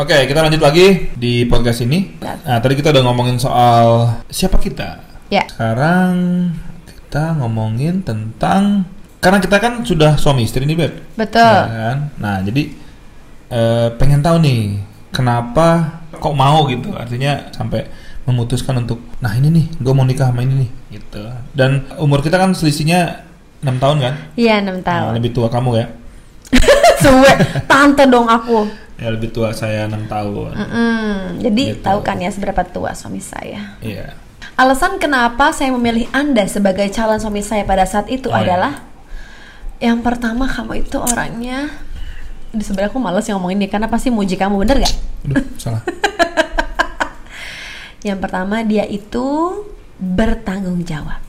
Oke, kita lanjut lagi di podcast ini. Nah, tadi kita udah ngomongin soal siapa kita. Ya. Sekarang kita ngomongin tentang karena kita kan sudah suami istri nih, Beb. Betul. Ya kan? Nah, jadi eh, pengen tahu nih, kenapa kok mau gitu? Artinya sampai memutuskan untuk nah ini nih, gue mau nikah sama ini nih gitu. Dan umur kita kan selisihnya enam tahun kan? Iya, 6 Nah, tahun. lebih tua kamu ya? Suwe, tante dong aku. Ya lebih tua saya enam tahun. Mm-mm. Jadi Gitu. tahu kan ya seberapa tua suami saya. Iya. Alasan kenapa saya memilih Anda sebagai calon suami saya pada saat itu Oh, iya. adalah yang pertama kamu itu orangnya di sebelah aku males yang ngomongin dia karena pasti muji kamu bener gak? Aduh, salah. Yang pertama dia itu bertanggung jawab.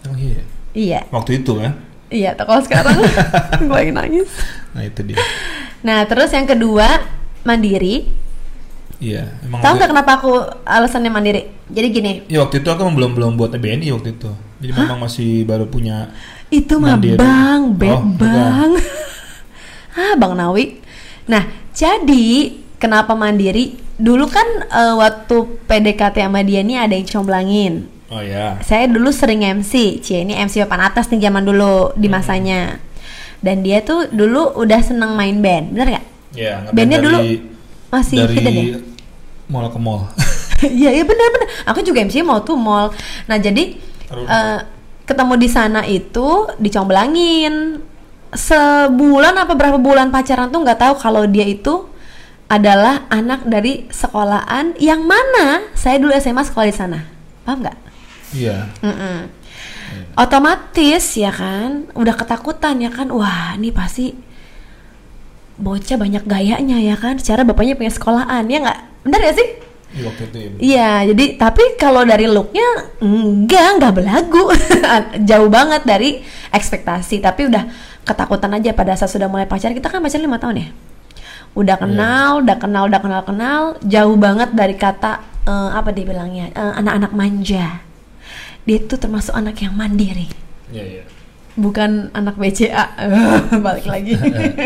Emang iya. Iya, Waktu itu kan? iya. Kalau sekarang gue nangis. Nah itu dia. Nah terus yang kedua mandiri. Iya. Emang Tahu nggak kenapa aku alasannya mandiri? Jadi gini, Ya waktu itu aku belum belum buat BNI waktu itu. Jadi memang masih baru punya. itu mah bang, beb Oh, bang. ah bang Nawi. Nah jadi kenapa mandiri? Dulu kan eh, waktu PDKT sama dia nih ada yang comblangin. Oh ya. Saya dulu sering MC, cie ini MC papan atas nih zaman dulu di masanya. Dan dia tuh dulu udah seneng main band, bener gak? Ya. Bandnya dulu dari- masih dari hidden ya? mall ke mall. Iya iya benar benar. Aku juga MC mau tuh mall. Nah jadi eh, ketemu di sana itu dicomblangin sebulan apa berapa bulan pacaran tuh nggak tahu kalau dia itu adalah anak dari sekolahan yang mana saya dulu SMA sekolah di sana. Paham nggak? Iya. Otomatis ya kan, udah ketakutan ya kan, wah ini pasti bocah banyak gayanya ya kan. Secara bapaknya punya sekolahan ya nggak? Bener ya sih? Iya, waktu itu ya. Iya, jadi tapi kalau dari looknya enggak, enggak belagu, jauh banget dari ekspektasi. Tapi udah ketakutan aja pada saat sudah mulai pacaran. Kita kan pacaran lima tahun ya. Udah kenal, udah kenal, udah kenal kenal, jauh banget dari kata eh, apa dibilangnya eh, anak-anak manja. Dia itu termasuk anak yang mandiri, Iya iya. bukan anak BCA. Balik lagi.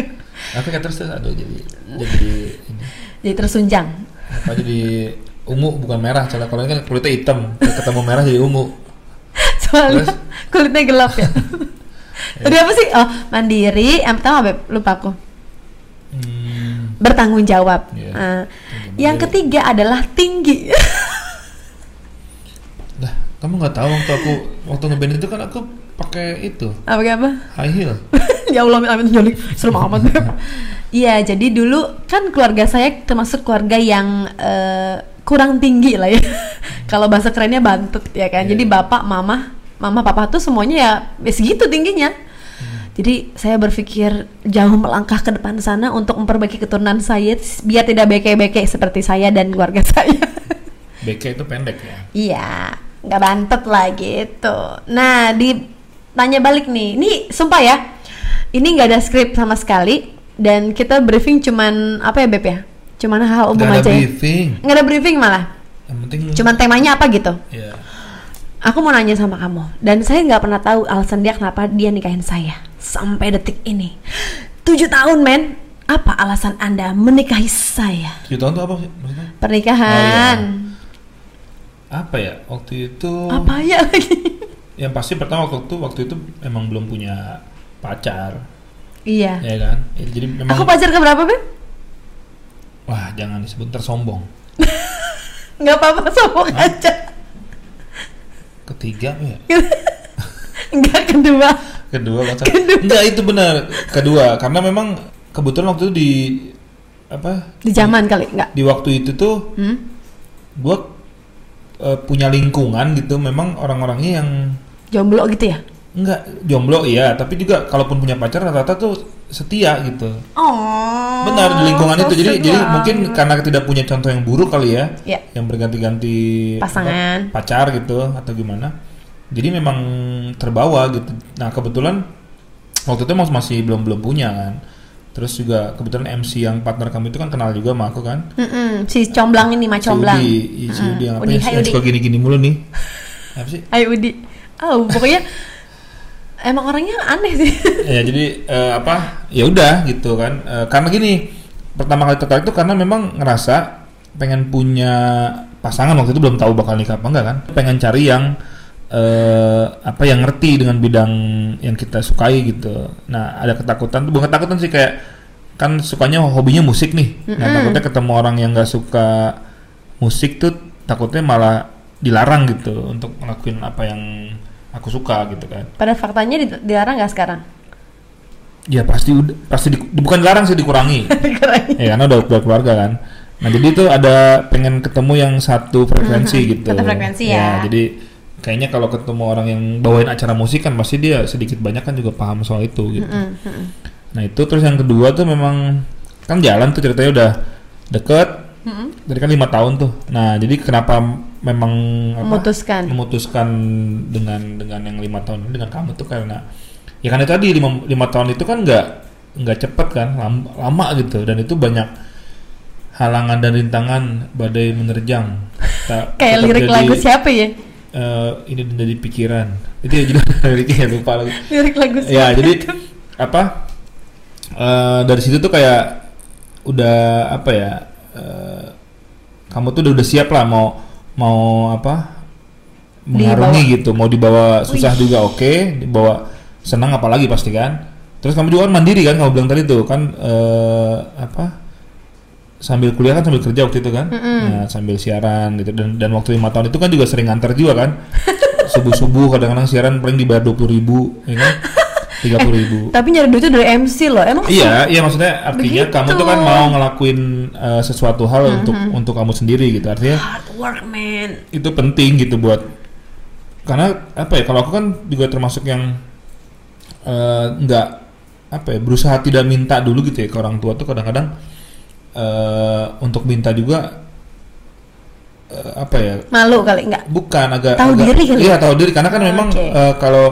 Tapi kan terus aduh jadi jadi ini jadi tersunjang. apa jadi ungu bukan merah soalnya kalau kan kulitnya hitam ketemu merah jadi ungu Soalnya Terus? kulitnya gelap ya. Tadi apa sih? Oh, mandiri. Yang pertama Beb, lupa aku. hmm, Bertanggung jawab. Iya. Ah, Tinggi yang ketiga adalah tinggi. Kamu nggak tahu waktu aku waktu ngeband itu kan aku pakai itu apa apa? high heel. ya Allah, amin jolik. Serem amat. Iya, jadi dulu kan keluarga saya termasuk keluarga yang eh, kurang tinggi lah ya. Kalau bahasa kerennya bantut ya kan. Iya, Jadi iya. bapak, mama, mama, papa tuh semuanya ya, ya segitu tingginya. Jadi saya berpikir jauh melangkah ke depan sana untuk memperbaiki keturunan saya biar tidak beke-beke seperti saya dan keluarga saya. BK itu pendek ya. iya, nggak bantet lah gitu. Nah, ditanya balik nih, ini sumpah ya, ini nggak ada skrip sama sekali dan kita briefing cuman apa ya beb ya? Cuman hal umum ada aja ya. briefing. Nggak ada briefing malah. Yang penting Cuman temanya apa gitu. ya. Aku mau nanya sama kamu dan saya nggak pernah tahu alasan dia kenapa dia nikahin saya sampai detik ini. Tujuh tahun men. Apa alasan anda menikahi saya? Tujuh tahun tuh apa sih maksudnya? Pernikahan. Apa ya? Waktu itu Apa ya lagi? yang pasti pertama waktu itu waktu itu emang belum punya pacar, iya. ya kan? Ya, jadi memang Aku pacar ke berapa beb? wah jangan disebut ntar sombong. Nggak apa-apa sombong aja. Ketiga ya? Enggak kedua. Kedua pacar. Enggak itu benar. Kedua karena memang kebetulan waktu itu di apa? Di zaman kali enggak? Di waktu itu tuh Hmm? gua eh, punya lingkungan gitu memang orang-orangnya yang Jomblo gitu ya? enggak jomblo iya tapi juga kalaupun punya pacar rata-rata tuh setia gitu Oh. benar di lingkungan itu jadi jadi mungkin karena tidak punya contoh yang buruk kali ya Ya. yang berganti-ganti Pasangan. apa, pacar gitu atau gimana jadi memang terbawa gitu nah kebetulan waktu itu mas- masih belum belum punya kan terus juga kebetulan MC yang partner kamu itu kan kenal juga sama aku kan Mm-mm, si comblang ini mah comblang. si Udi, si. Udi yang apa Udi. suka gini-gini mulu nih apa sih Ayo Udi. Oh, pokoknya emang orangnya aneh sih. ya jadi eh, apa ya udah gitu kan Eh, karena gini pertama kali tertarik itu karena memang ngerasa pengen punya pasangan waktu itu belum tahu bakal nikah apa enggak kan pengen cari yang eh, apa yang ngerti dengan bidang yang kita sukai gitu. Nah ada ketakutan tuh bukan ketakutan sih kayak kan sukanya hobinya musik nih. Nah takutnya ketemu orang yang nggak suka musik tuh takutnya malah dilarang gitu untuk ngelakuin apa yang aku suka gitu kan. Pada faktanya di- dilarang nggak sekarang? ya pasti udah pasti di- bukan dilarang sih dikurangi. Ya karena udah udah keluarga kan. Nah jadi itu ada pengen ketemu yang satu frekuensi gitu. Satu frekuensi ya. jadi kayaknya kalau ketemu orang yang bawain acara musik kan pasti dia sedikit banyak kan juga paham soal itu gitu Mm, mm. nah itu terus yang kedua tuh memang kan jalan tuh ceritanya udah deket Mm-mm. jadi kan lima tahun tuh nah jadi kenapa memang apa, Memutuskan. memutuskan dengan dengan yang lima tahun ini dengan kamu tuh karena ya kan tadi lima, lima tahun itu kan nggak nggak cepet kan lama, lama gitu dan itu banyak halangan dan rintangan badai menerjang Kayak lirik jadi, lagu siapa ya? Eh, ini menjadi pikiran. Itu ya judul liriknya lupa lagi. Lirik lagu ya jadi apa? Eh, dari situ tuh kayak udah apa ya eh, kamu tuh udah, udah siap lah mau mau apa? Mengarungi gitu. Mau dibawa susah juga oke dibawa senang apalagi pasti kan. Terus kamu juga kan mandiri kan kamu bilang tadi tuh kan eh, apa sambil kuliah kan sambil kerja waktu itu kan Nah, sambil siaran gitu dan dan waktu lima tahun itu kan juga sering nganter juga kan subuh subuh kadang-kadang siaran paling dibayar dua puluh ribu ya kan tiga puluh ribu Tapi nyari duitnya dari MC loh. Emang Iya, iya maksudnya artinya Begitu. kamu tuh kan mau ngelakuin uh, sesuatu hal untuk untuk kamu sendiri gitu. Artinya hard work man. itu penting gitu buat karena apa ya kalau aku kan juga termasuk yang uh, nggak apa ya berusaha tidak minta dulu gitu ya ke orang tua tuh kadang-kadang uh, untuk minta juga uh, apa ya Malu kali enggak? bukan agak Tahu agak- diri kali iya ya? tahu diri karena kan memang Oke. eh, kalau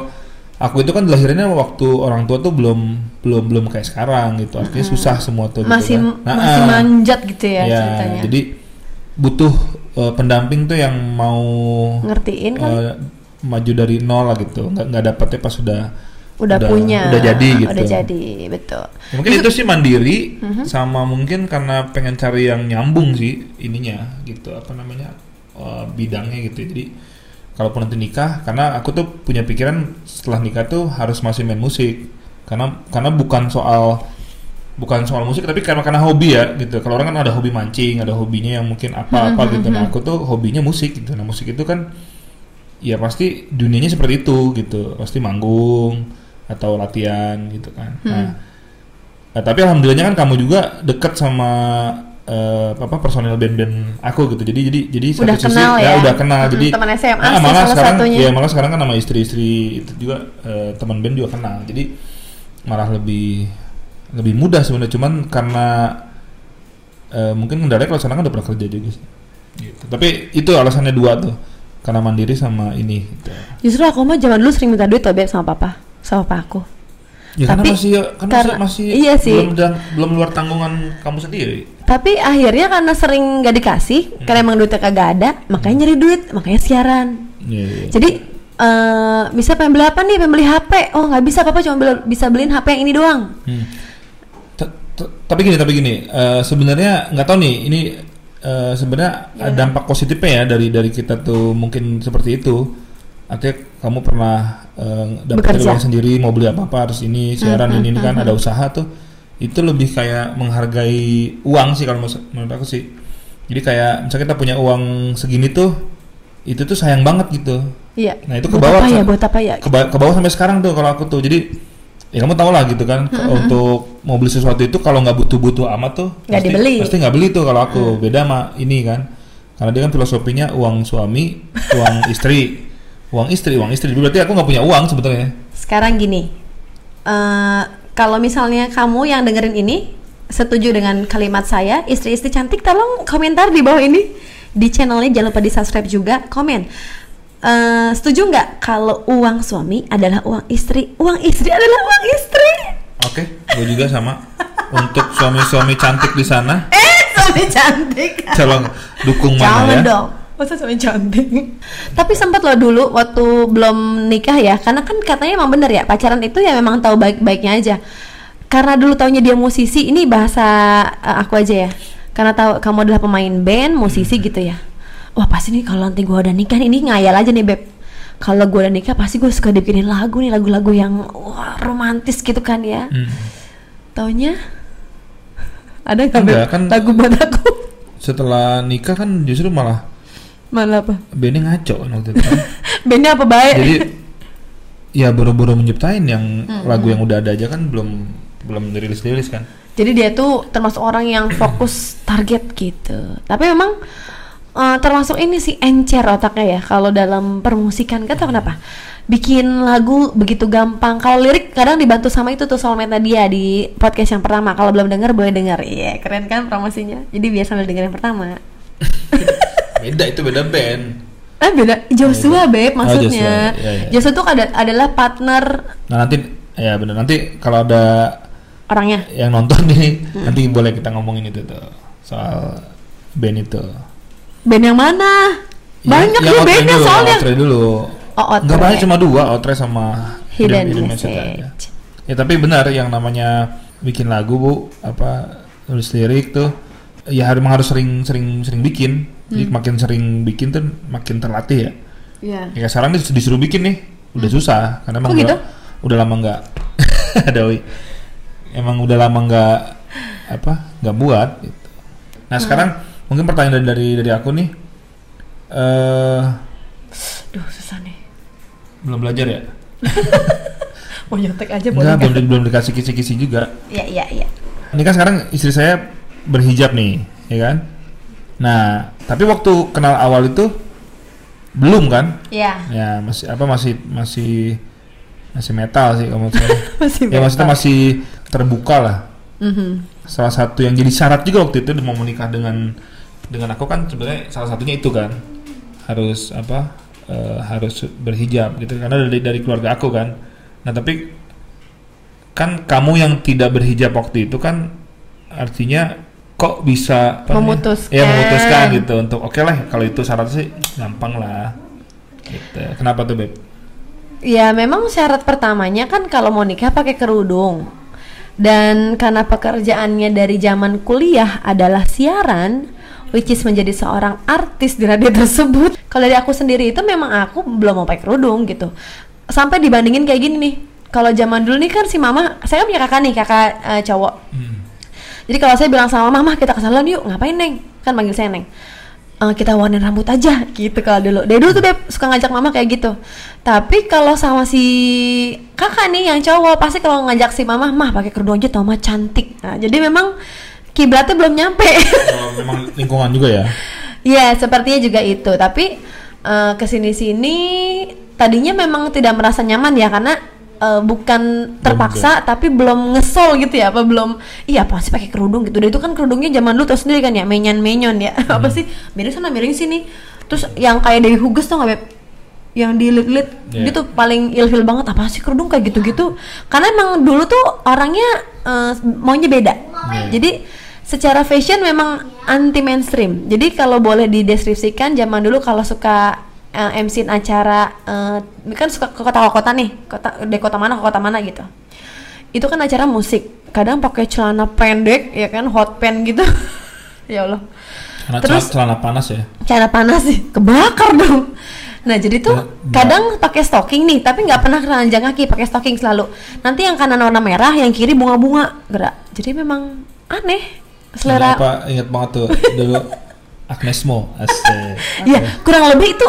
aku itu kan lahirannya waktu orang tua tuh belum belum belum kayak sekarang gitu artinya susah semua tuh gitu Masih kan. Nah, masih manjat gitu ya, ya, ceritanya. jadi butuh eh, pendamping tuh yang mau Ngertiin kan? eh, maju dari nol lah gitu nggak nggak dapetnya pas sudah udah, punya. udah jadi gitu. Udah jadi, betul. mungkin itu sih mandiri Mhm. sama mungkin karena pengen cari yang nyambung sih ininya gitu apa namanya eh, bidangnya gitu. Jadi kalaupun nanti nikah karena aku tuh punya pikiran setelah nikah tuh harus masih main musik. Karena karena bukan soal bukan soal musik tapi karena karena hobi ya gitu. Kalau orang kan ada hobi mancing ada hobinya yang mungkin apa apa gitu. Nah aku tuh hobinya musik gitu. Nah musik itu kan ya pasti dunianya seperti itu gitu. Pasti manggung atau latihan gitu kan nah Nah, tapi alhamdulillahnya kan kamu juga deket sama eh, apa personil band-band aku gitu. Jadi jadi jadi Udah satu sisi kenal ya? udah kenal. Mm-mm, Jadi teman SMA ah, sih malah salah sekarang satunya. ya malah sekarang kan nama istri-istri itu juga eh, teman band juga kenal. Jadi malah lebih lebih mudah sebenarnya cuman karena eh, mungkin kendalanya kalau sekarang kan udah pernah kerja juga sih. Gitu. Tapi itu alasannya dua tuh. Karena mandiri sama ini gitu. Justru aku mah zaman dulu sering minta duit tuh Beb sama papa, sama papa aku. Ya karena Tapi masih kan karena- masih, iya sih. belum dan- belum luar tanggungan kamu sendiri. Tapi akhirnya karena sering gak dikasih, Hmm. karena emang duitnya kagak ada, makanya nyari duit, makanya siaran. Iya, iya. Jadi eh bisa pengen beli apa nih? Pengen beli HP. Oh nggak bisa, papa cuma beli- bisa beliin HP yang ini doang. Hmm. Ta- ta- Tapi gini, tapi gini, eh, sebenarnya nggak tahu nih, ini eh, sebenarnya ada dampak positifnya ya dari dari kita tuh mungkin seperti itu. Artinya kamu pernah eh, dapat uang sendiri, mau beli apa apa harus ini siaran ini ini kan ada usaha tuh, itu lebih kayak menghargai uang sih kalau menurut aku sih. Jadi kayak misalnya kita punya uang segini tuh, itu tuh sayang banget gitu. Iya. Nah, itu ke bawah, apa ya? Sa- Buat apa ya? ke, ke bawah sampai sekarang tuh kalau aku tuh jadi ya kamu tau lah gitu kan ke- untuk mau beli sesuatu itu kalau nggak butuh-butuh amat tuh Nggak pasti- dibeli. pasti nggak beli tuh kalau aku beda sama ini kan karena dia kan filosofinya uang suami uang istri uang istri uang istri berarti aku nggak punya uang sebetulnya Sekarang gini, eh kalau misalnya kamu yang dengerin ini setuju dengan kalimat saya, istri-istri cantik, tolong komentar di bawah ini di channelnya jangan lupa di subscribe juga, komen. Eh, setuju nggak kalau uang suami adalah uang istri, uang istri adalah uang istri? oke gue juga sama untuk suami-suami cantik di sana Eh, suami cantik. tolong dukung Jangan mana ya dong. Masa suami cantik? Tapi sempat loh dulu waktu belum nikah ya, karena kan katanya emang bener ya pacaran itu ya memang tahu baik-baiknya aja. karena dulu taunya dia musisi ini bahasa eh, aku aja ya. Karena tahu kamu adalah pemain band musisi gitu ya. Wah pasti nih kalau nanti gua udah nikah ini ngayal aja nih beb. Kalau gua udah nikah pasti gue suka dibikinin lagu nih lagu-lagu yang wah romantis gitu kan ya. Hmm. taunya? Ada nggak kan- lagu buat aku? Setelah nikah kan justru malah mana apa bandnya ngaco kan waktu itu bandnya apa baik Jadi ya buru-buru menciptain yang lagu yang udah ada aja kan belum belum dirilis-dirilis kan. Jadi dia tuh termasuk orang yang fokus target gitu. Tapi memang eh, termasuk ini sih encer otaknya ya kalau dalam permusikan. Gak tau kenapa. Bikin lagu begitu gampang. Kalau lirik kadang dibantu sama itu tuh soulmate dia di podcast yang pertama. Kalau belum denger boleh denger. Iya, keren kan promosinya. Jadi biar sambil denger yang pertama. Beda itu beda band. Eh beda Joshua beb Oh, maksudnya. Joshua, iya, iya. Joshua tuh ada, adalah partner Nah nanti ya bener nanti kalau ada orangnya. yang nonton nih nanti boleh kita ngomongin itu tuh soal band itu. Band yang mana? Banyak yang ya bandnya soalnya. Dulu. Oh, Outre. Nggak banyak cuma dua, Outre sama Hidden aja. Message. Ya tapi benar yang namanya bikin lagu bu, apa tulis lirik tuh, ya harus harus sering sering sering bikin. Jadi Hmm. makin sering bikin tuh makin terlatih ya. Iya. Ya sekarang nih disuruh bikin nih, udah susah karena emang Kok gitu? udah, udah lama nggak ada. Emang udah lama nggak apa nggak buat. Gitu. Nah sekarang mungkin pertanyaan dari dari, dari aku nih, eh Duh susah nih. belum belajar ya? Mau nyontek aja boleh belum, nggak? di- belum dikasih kisi-kisi juga. Iya iya iya. Ini kan sekarang istri saya berhijab nih, ya kan? Nah, tapi waktu kenal awal itu belum kan? Iya. Ya masih apa masih masih masih metal sih saya. Masih ya maksudnya masih terbuka lah. Mhm. Salah satu yang jadi syarat juga waktu itu mau menikah dengan dengan aku kan sebenarnya salah satunya itu kan harus apa eh, harus berhijab gitu karena dari dari keluarga aku kan. Nah tapi kan kamu yang tidak berhijab waktu itu kan artinya kok bisa apa? Memutuskan. ya memutuskan gitu untuk oke lah kalau itu syarat sih gampang lah gitu kenapa tuh beb Ya memang syarat pertamanya kan kalau mau nikah pakai kerudung. Dan karena pekerjaannya dari zaman kuliah adalah siaran, which is menjadi seorang artis di radio tersebut. Kalau dari aku sendiri itu memang aku belum mau pakai kerudung gitu. Sampai dibandingin kayak gini nih. Kalau zaman dulu nih kan si mama, saya punya kakak nih, kakak eh, cowok. Jadi kalau saya bilang sama mama kita ke salon yuk, ngapain neng? Kan manggil saya neng. "Eh, kita warnain rambut aja gitu kalau dulu. Dari dulu tuh dia suka ngajak mama kayak gitu. Tapi kalau sama si kakak nih yang cowok pasti kalau ngajak si mama, mah pakai kerudung aja tau mah cantik. Nah, jadi memang kiblatnya belum nyampe. oh, memang lingkungan juga ya Iya, sepertinya juga itu. Tapi eh, ke sini-sini tadinya memang tidak merasa nyaman ya karena eh, bukan terpaksa tapi belum ngesol gitu ya apa belum iya apa sih pakai kerudung gitu. Dan itu kan kerudungnya zaman dulu tau sendiri kan ya menyan menyon ya. Apa sih? Miring sana miring sini. Terus yang kayak Dewi Huges tuh nggak Beb? yang dilit-lit Iya. gitu paling ilfil banget apa sih kerudung kayak gitu-gitu. Karena emang dulu tuh orangnya eh, maunya beda. Jadi secara fashion memang anti mainstream. Jadi kalau boleh dideskripsikan zaman dulu kalau suka eh, MC acara eh, kan suka ke kota-kota nih kota dari kota mana ke kota mana gitu. Itu kan acara musik kadang pakai celana pendek ya kan hot pants gitu. Ya Allah. Karena Terus- celana, celana panas ya? Cara panas sih kebakar dong. Nah jadi tuh Ya, nggak. kadang pakai stocking nih tapi nggak pernah keranjang kaki pakai stocking selalu. Nanti yang kanan warna merah yang kiri bunga-bunga gerak. Jadi memang aneh selera. Apa ingat banget tuh dulu Agnesmo asik. Ya kurang lebih itu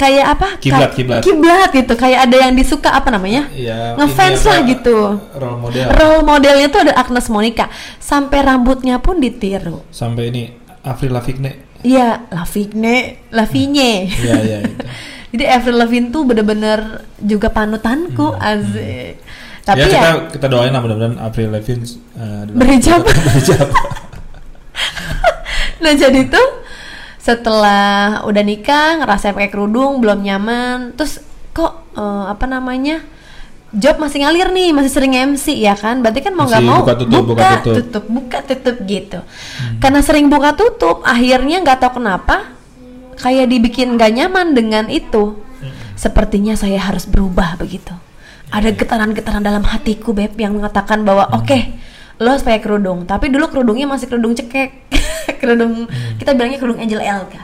kayak apa Kiblat, kiblat. kiblat gitu kayak ada yang disuka apa namanya Iya, ngefans lah gitu role model role modelnya tuh ada Agnes Monica sampai rambutnya pun ditiru sampai ini Avril Lavigne Iya, Lavigne, Lavigne. Iya, iya, itu. Jadi Avril Lavigne tuh bener-bener juga panutanku, asik. Tapi ya, ya, kita kita doain lah mudah-mudahan Avril Lavigne uh, Berhijab. berhijab. nah jadi tuh setelah udah nikah ngerasa pakai kerudung belum nyaman, terus kok eh, apa namanya job masih ngalir nih, masih sering MC ya kan? Berarti kan mau nggak mau buka tutup, buka tutup. tutup, buka tutup gitu. Karena sering buka tutup, akhirnya nggak tahu kenapa kayak dibikin nggak nyaman dengan itu. Sepertinya saya harus berubah begitu. ada getaran-getaran dalam hatiku beb yang mengatakan bahwa Hmm. oke lo harus pakai kerudung tapi dulu kerudungnya masih kerudung cekek kerudung kita bilangnya kerudung Angel Elga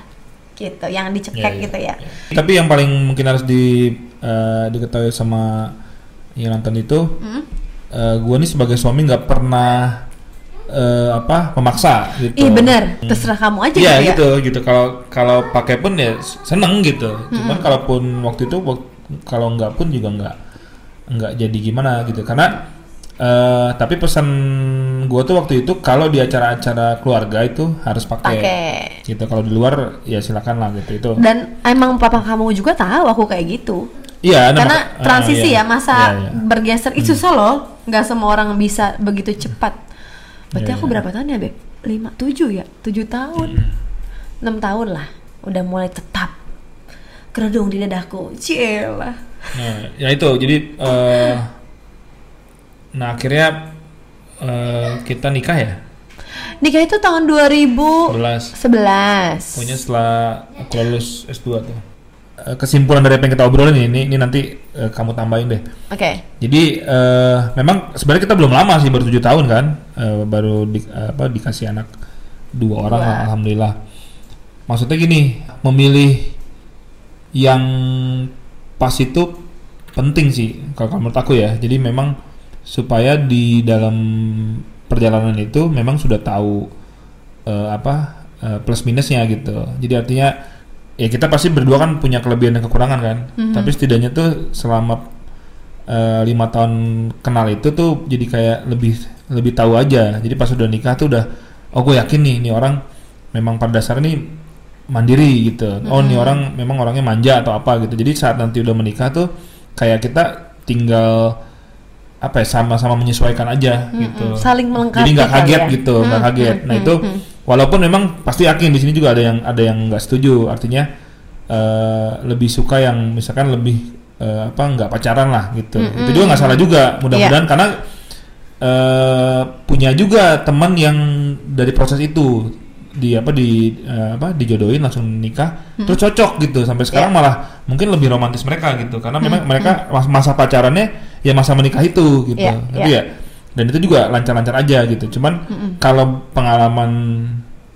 gitu yang dicekek Hmm. Iya, iya, gitu ya iya. Tapi yang paling mungkin harus di eh, diketahui sama yang nonton itu, Hmm? eh, gua nih sebagai suami nggak pernah eh, apa memaksa gitu. Ih bener, Hmm. terserah kamu aja Iya gitu ya. gitu gitu kalau kalau pakai pun ya seneng gitu. Hmm. Cuman kalaupun waktu itu kalau nggak pun juga nggak nggak jadi gimana gitu karena eh, tapi pesan gua tuh waktu itu kalau di acara-acara keluarga itu harus pakai gitu. Kalau di luar ya silakan lah gitu itu. Dan emang papa kamu juga tahu aku kayak gitu. Iya, Karena maka- transisi iya. ya masa Iya, iya. bergeser itu susah loh. nggak semua orang bisa begitu cepat. Berarti Iya, aku iya. berapa tahun ya, Beb? 5 7 ya? 7 tahun. Hmm. 6 tahun lah. Udah mulai tetap kerudung di dadaku. Cielah. Nah, ya itu jadi eh, nah akhirnya eh, kita nikah ya? Nikah itu tahun 2011. 11 pokoknya setelah aku lulus S2 tuh. Eh, kesimpulan dari apa yang kita obrolin ini ini nanti eh, kamu tambahin deh. Oke. jadi eh, memang sebenarnya kita belum lama sih baru tujuh tahun kan? Eh, baru di, apa dikasih anak dua orang Dua. lah, alhamdulillah. Maksudnya gini memilih yang pas itu penting sih kalau kalau menurut aku ya. Jadi memang supaya di dalam perjalanan itu memang sudah tahu eh, apa eh, plus minusnya gitu. Jadi artinya ya kita pasti berdua kan punya kelebihan dan kekurangan kan. Mhm. tapi setidaknya tuh selama eh, lima tahun kenal itu tuh jadi kayak lebih lebih tahu aja. Jadi pas udah nikah tuh udah oh gue yakin nih ini orang memang pada dasarnya nih mandiri gitu. Oh ini orang memang orangnya manja atau apa gitu. Jadi saat nanti udah menikah tuh kayak kita tinggal apa ya sama-sama menyesuaikan aja gitu. Saling melengkapi jadi nggak kaget ya. gitu nggak Hmm, kaget. Hmm, nah hmm, itu hmm. walaupun memang pasti yakin di sini juga ada yang ada yang nggak setuju. Artinya eh, lebih suka yang misalkan lebih eh, apa nggak pacaran lah gitu. Hmm, itu juga nggak salah juga. Mudah-mudahan Iya. karena eh, punya juga teman yang dari proses itu. Di apa di eh, apa dijodohin langsung nikah. Hmm. terus cocok gitu. Sampai sekarang Iya. malah mungkin lebih romantis mereka gitu. Karena memang Hmm, mereka mas- masa pacarannya ya masa menikah itu gitu Iya, Ngerti iya. ya dan itu juga lancar-lancar aja gitu cuman Mm-mm. kalau pengalaman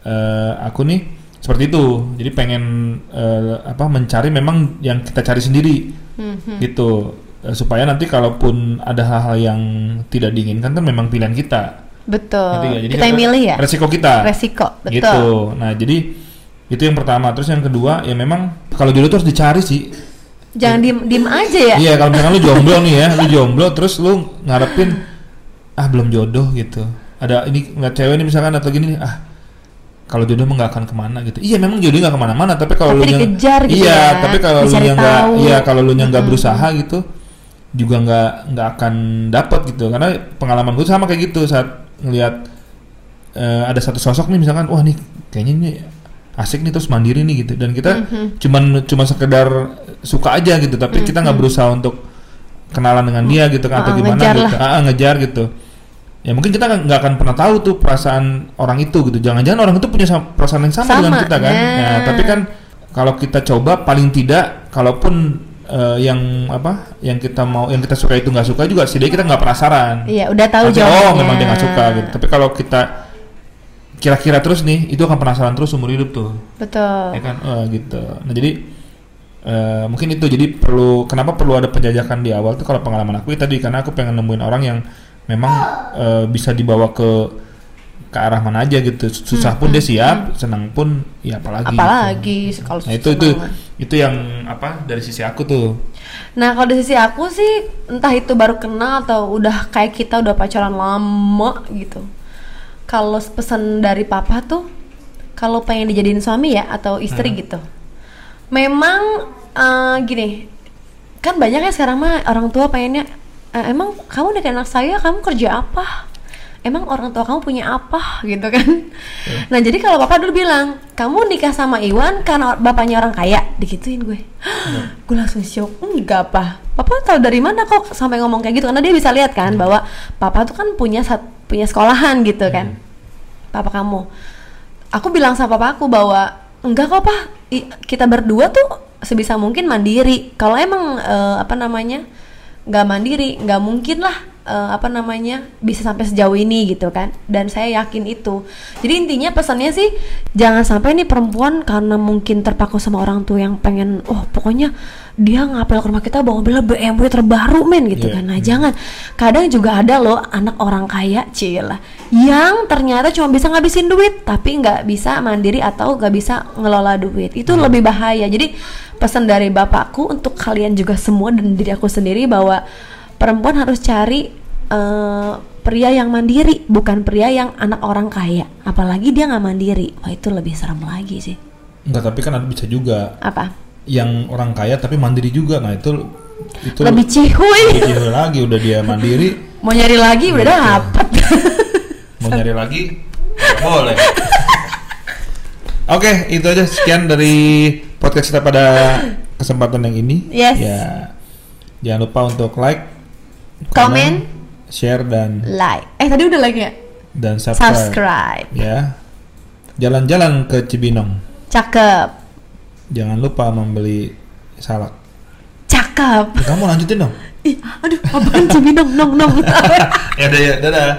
eh, aku nih seperti itu jadi pengen eh, apa mencari memang yang kita cari sendiri Mhm. gitu Eh, supaya nanti kalaupun ada hal-hal yang tidak diinginkan kan memang pilihan kita Betul. Ngerti nggak? Jadi kita yang milih ya. resiko kita Resiko, betul. gitu nah jadi itu yang pertama terus yang kedua ya memang kalau jodoh tuh harus dicari sih Jangan diem diem aja ya. Iya kalau misalkan lu jomblo nih ya, lu jomblo terus lu ngarepin ah belum jodoh gitu. Ada ini nggak cewek nih misalkan atau gini ah kalau jodoh mah nggak akan ke mana gitu. Iya memang jodoh nggak ke mana-mana, tapi kalau lu yang dikejar gitu iya, ya, tapi kalau lu yang nggak, iya kalau lu yang nggak berusaha gitu, juga nggak nggak akan dapat gitu. Karena pengalaman gue sama kayak gitu saat ngelihat eh, ada satu sosok nih misalkan, wah nih kayaknya ini asik nih terus mandiri nih gitu. Dan kita Mhm. cuman cuma sekedar suka aja gitu tapi kita nggak berusaha untuk kenalan dengan dia gitu kan atau Ah, gimana ngejar gitu. Ah, ah, ngejar gitu. Ya mungkin kita nggak akan pernah tahu tuh perasaan orang itu gitu. Jangan-jangan orang itu punya perasaan yang sama, dengan Sama, kita kan? nah. Nah, tapi kan kalau kita coba paling tidak kalaupun eh, yang apa yang kita mau yang kita suka itu nggak suka juga setidaknya kita nggak penasaran. Iya, udah tahu Nanti, jawabannya. oh memang dia nggak suka gitu. Tapi kalau kita kira-kira terus nih itu akan penasaran terus umur hidup tuh Betul. ya kan Eh, gitu nah jadi eh, mungkin itu jadi perlu kenapa perlu ada penjajakan di awal tuh kalau pengalaman aku ya tadi karena aku pengen nemuin orang yang memang eh, bisa dibawa ke ke arah mana aja gitu susah pun dia siap senang pun ya apalagi gitu. Apalagi kalau nah itu itu senang. itu yang apa dari sisi aku tuh Nah kalau dari sisi aku sih entah itu baru kenal atau udah kayak kita udah pacaran lama gitu. Kalau pesan dari papa tuh kalau pengen dijadiin suami ya atau istri gitu. Memang eh, gini kan banyak ya sekarang mah orang tua pengennya "Eh, emang kamu udah kayak anak saya kamu kerja apa? Emang orang tua kamu punya apa gitu kan? Nah jadi kalau papa dulu bilang kamu nikah sama Iwan karena bapaknya orang kaya, digituin gue. gue langsung shock, enggak apa. Papa tahu dari mana kok sampai ngomong kayak gitu? Karena dia bisa lihat kan bahwa papa tuh kan punya sat- punya sekolahan gitu kan, papa kamu. Aku bilang sama papa aku bahwa enggak kok pak, kita berdua tuh sebisa mungkin mandiri. Kalau emang eh, apa namanya nggak mandiri nggak mungkin lah eh, apa namanya bisa sampai sejauh ini gitu kan. Dan saya yakin itu. Jadi intinya pesannya sih jangan sampai nih perempuan karena mungkin terpaku sama orang tua yang pengen oh pokoknya dia ngapel ke rumah kita bawa mobil BMW terbaru men gitu Iya. kan. Nah jangan. Kadang juga ada loh anak orang kaya cila yang ternyata cuma bisa ngabisin duit tapi nggak bisa mandiri atau nggak bisa ngelola duit. Itu lebih bahaya. Jadi pesan dari bapakku untuk kalian juga semua dan diri aku sendiri bahwa perempuan harus cari eh, pria yang mandiri bukan pria yang anak orang kaya apalagi dia nggak mandiri wah itu lebih serem lagi sih Enggak, tapi kan ada bisa juga apa yang orang kaya tapi mandiri juga. Nah, itu itu lebih cihuy lebih cihuy lagi udah dia mandiri, mau nyari lagi udah Gitu. dapet mau nyari lagi boleh. Oke, itu aja sekian dari podcast kita pada kesempatan yang ini. Yes. Ya. Jangan lupa untuk like, Komen. share dan like eh tadi udah lagi ya dan subscribe. subscribe Ya. Jalan-jalan ke Cibinong. cakep Jangan lupa membeli salak. cakep Kamu lanjutin dong. ih aduh apaan cibinong nong nong ya udah ya, dadah.